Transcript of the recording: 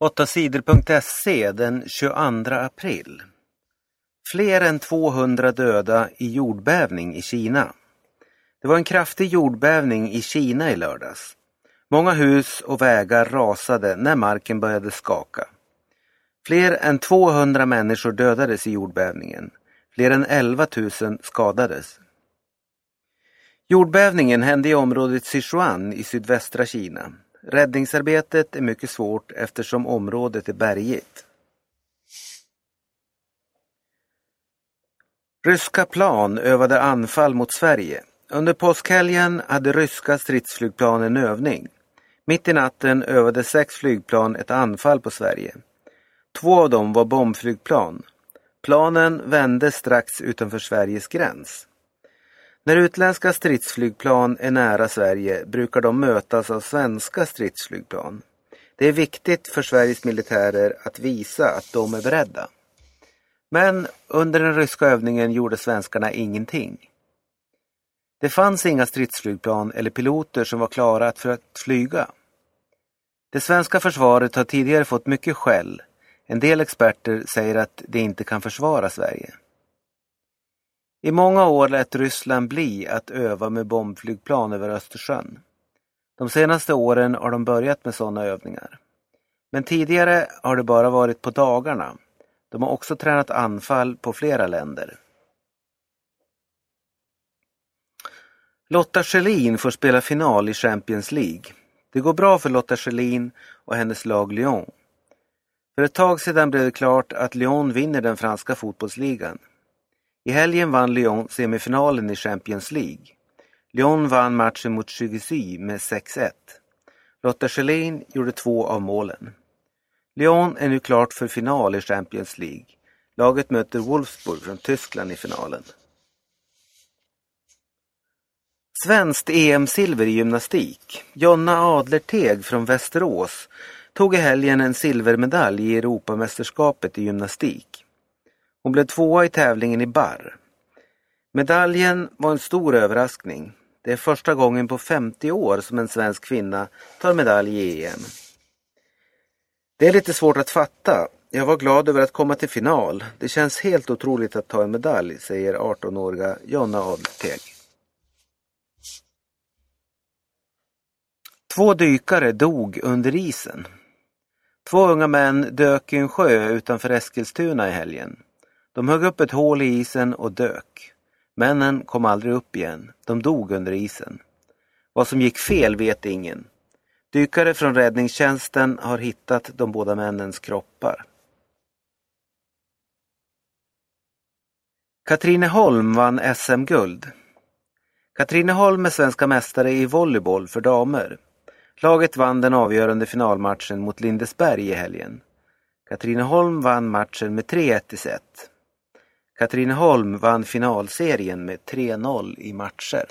8sidor.se den 22 april. Fler än 200 döda i jordbävning i Kina. Det var en kraftig jordbävning i Kina i lördags. Många hus och vägar rasade när marken började skaka. Fler än 200 människor dödades i jordbävningen. Fler än 11 000 skadades. Jordbävningen hände i området Sichuan i sydvästra Kina. Räddningsarbetet är mycket svårt eftersom området är bergigt. Ryska plan övade anfall mot Sverige. Under påskhelgen hade ryska stridsflygplan en övning. Mitt i natten övade sex flygplan ett anfall på Sverige. Två av dem var bombflygplan. Planen vände strax utanför Sveriges gräns. När utländska stridsflygplan är nära Sverige brukar de mötas av svenska stridsflygplan. Det är viktigt för Sveriges militärer att visa att de är beredda. Men under den ryska övningen gjorde svenskarna ingenting. Det fanns inga stridsflygplan eller piloter som var klara för att flyga. Det svenska försvaret har tidigare fått mycket skäll. En del experter säger att det inte kan försvara Sverige. I många år lät Ryssland bli att öva med bombflygplan över Östersjön. De senaste åren har de börjat med sådana övningar. Men tidigare har det bara varit på dagarna. De har också tränat anfall på flera länder. Lotta Schelin får spela final i Champions League. Det går bra för Lotta Schelin och hennes lag Lyon. För ett tag sedan blev det klart att Lyon vinner den franska fotbollsligan. I helgen vann Lyon semifinalen i Champions League. Lyon vann matchen mot Chugusy med 6-1. Lotta Schelin gjorde två av målen. Lyon är nu klart för final i Champions League. Laget möter Wolfsburg från Tyskland i finalen. Svenskt EM-silver i gymnastik. Jonna Adlerteg från Västerås tog i helgen en silvermedalj i Europamästerskapet i gymnastik. Hon blev tvåa i tävlingen i barr. Medaljen var en stor överraskning. Det är första gången på 50 år som en svensk kvinna tar medalj i EM. Det är lite svårt att fatta. Jag var glad över att komma till final. Det känns helt otroligt att ta en medalj, säger 18-åriga Jonna Adlerteg. Två dykare dog under isen. Två unga män dök i en sjö utanför Eskilstuna i helgen. De högg upp ett hål i isen och dök. Männen kom aldrig upp igen. De dog under isen. Vad som gick fel vet ingen. Dykare från räddningstjänsten har hittat de båda männens kroppar. Katrineholm vann SM-guld. Katrineholm är svenska mästare i volleyboll för damer. Laget vann den avgörande finalmatchen mot Lindesberg i helgen. Katrineholm vann matchen med 3-1 i set. Katrineholm vann finalserien med 3-0 i matcher.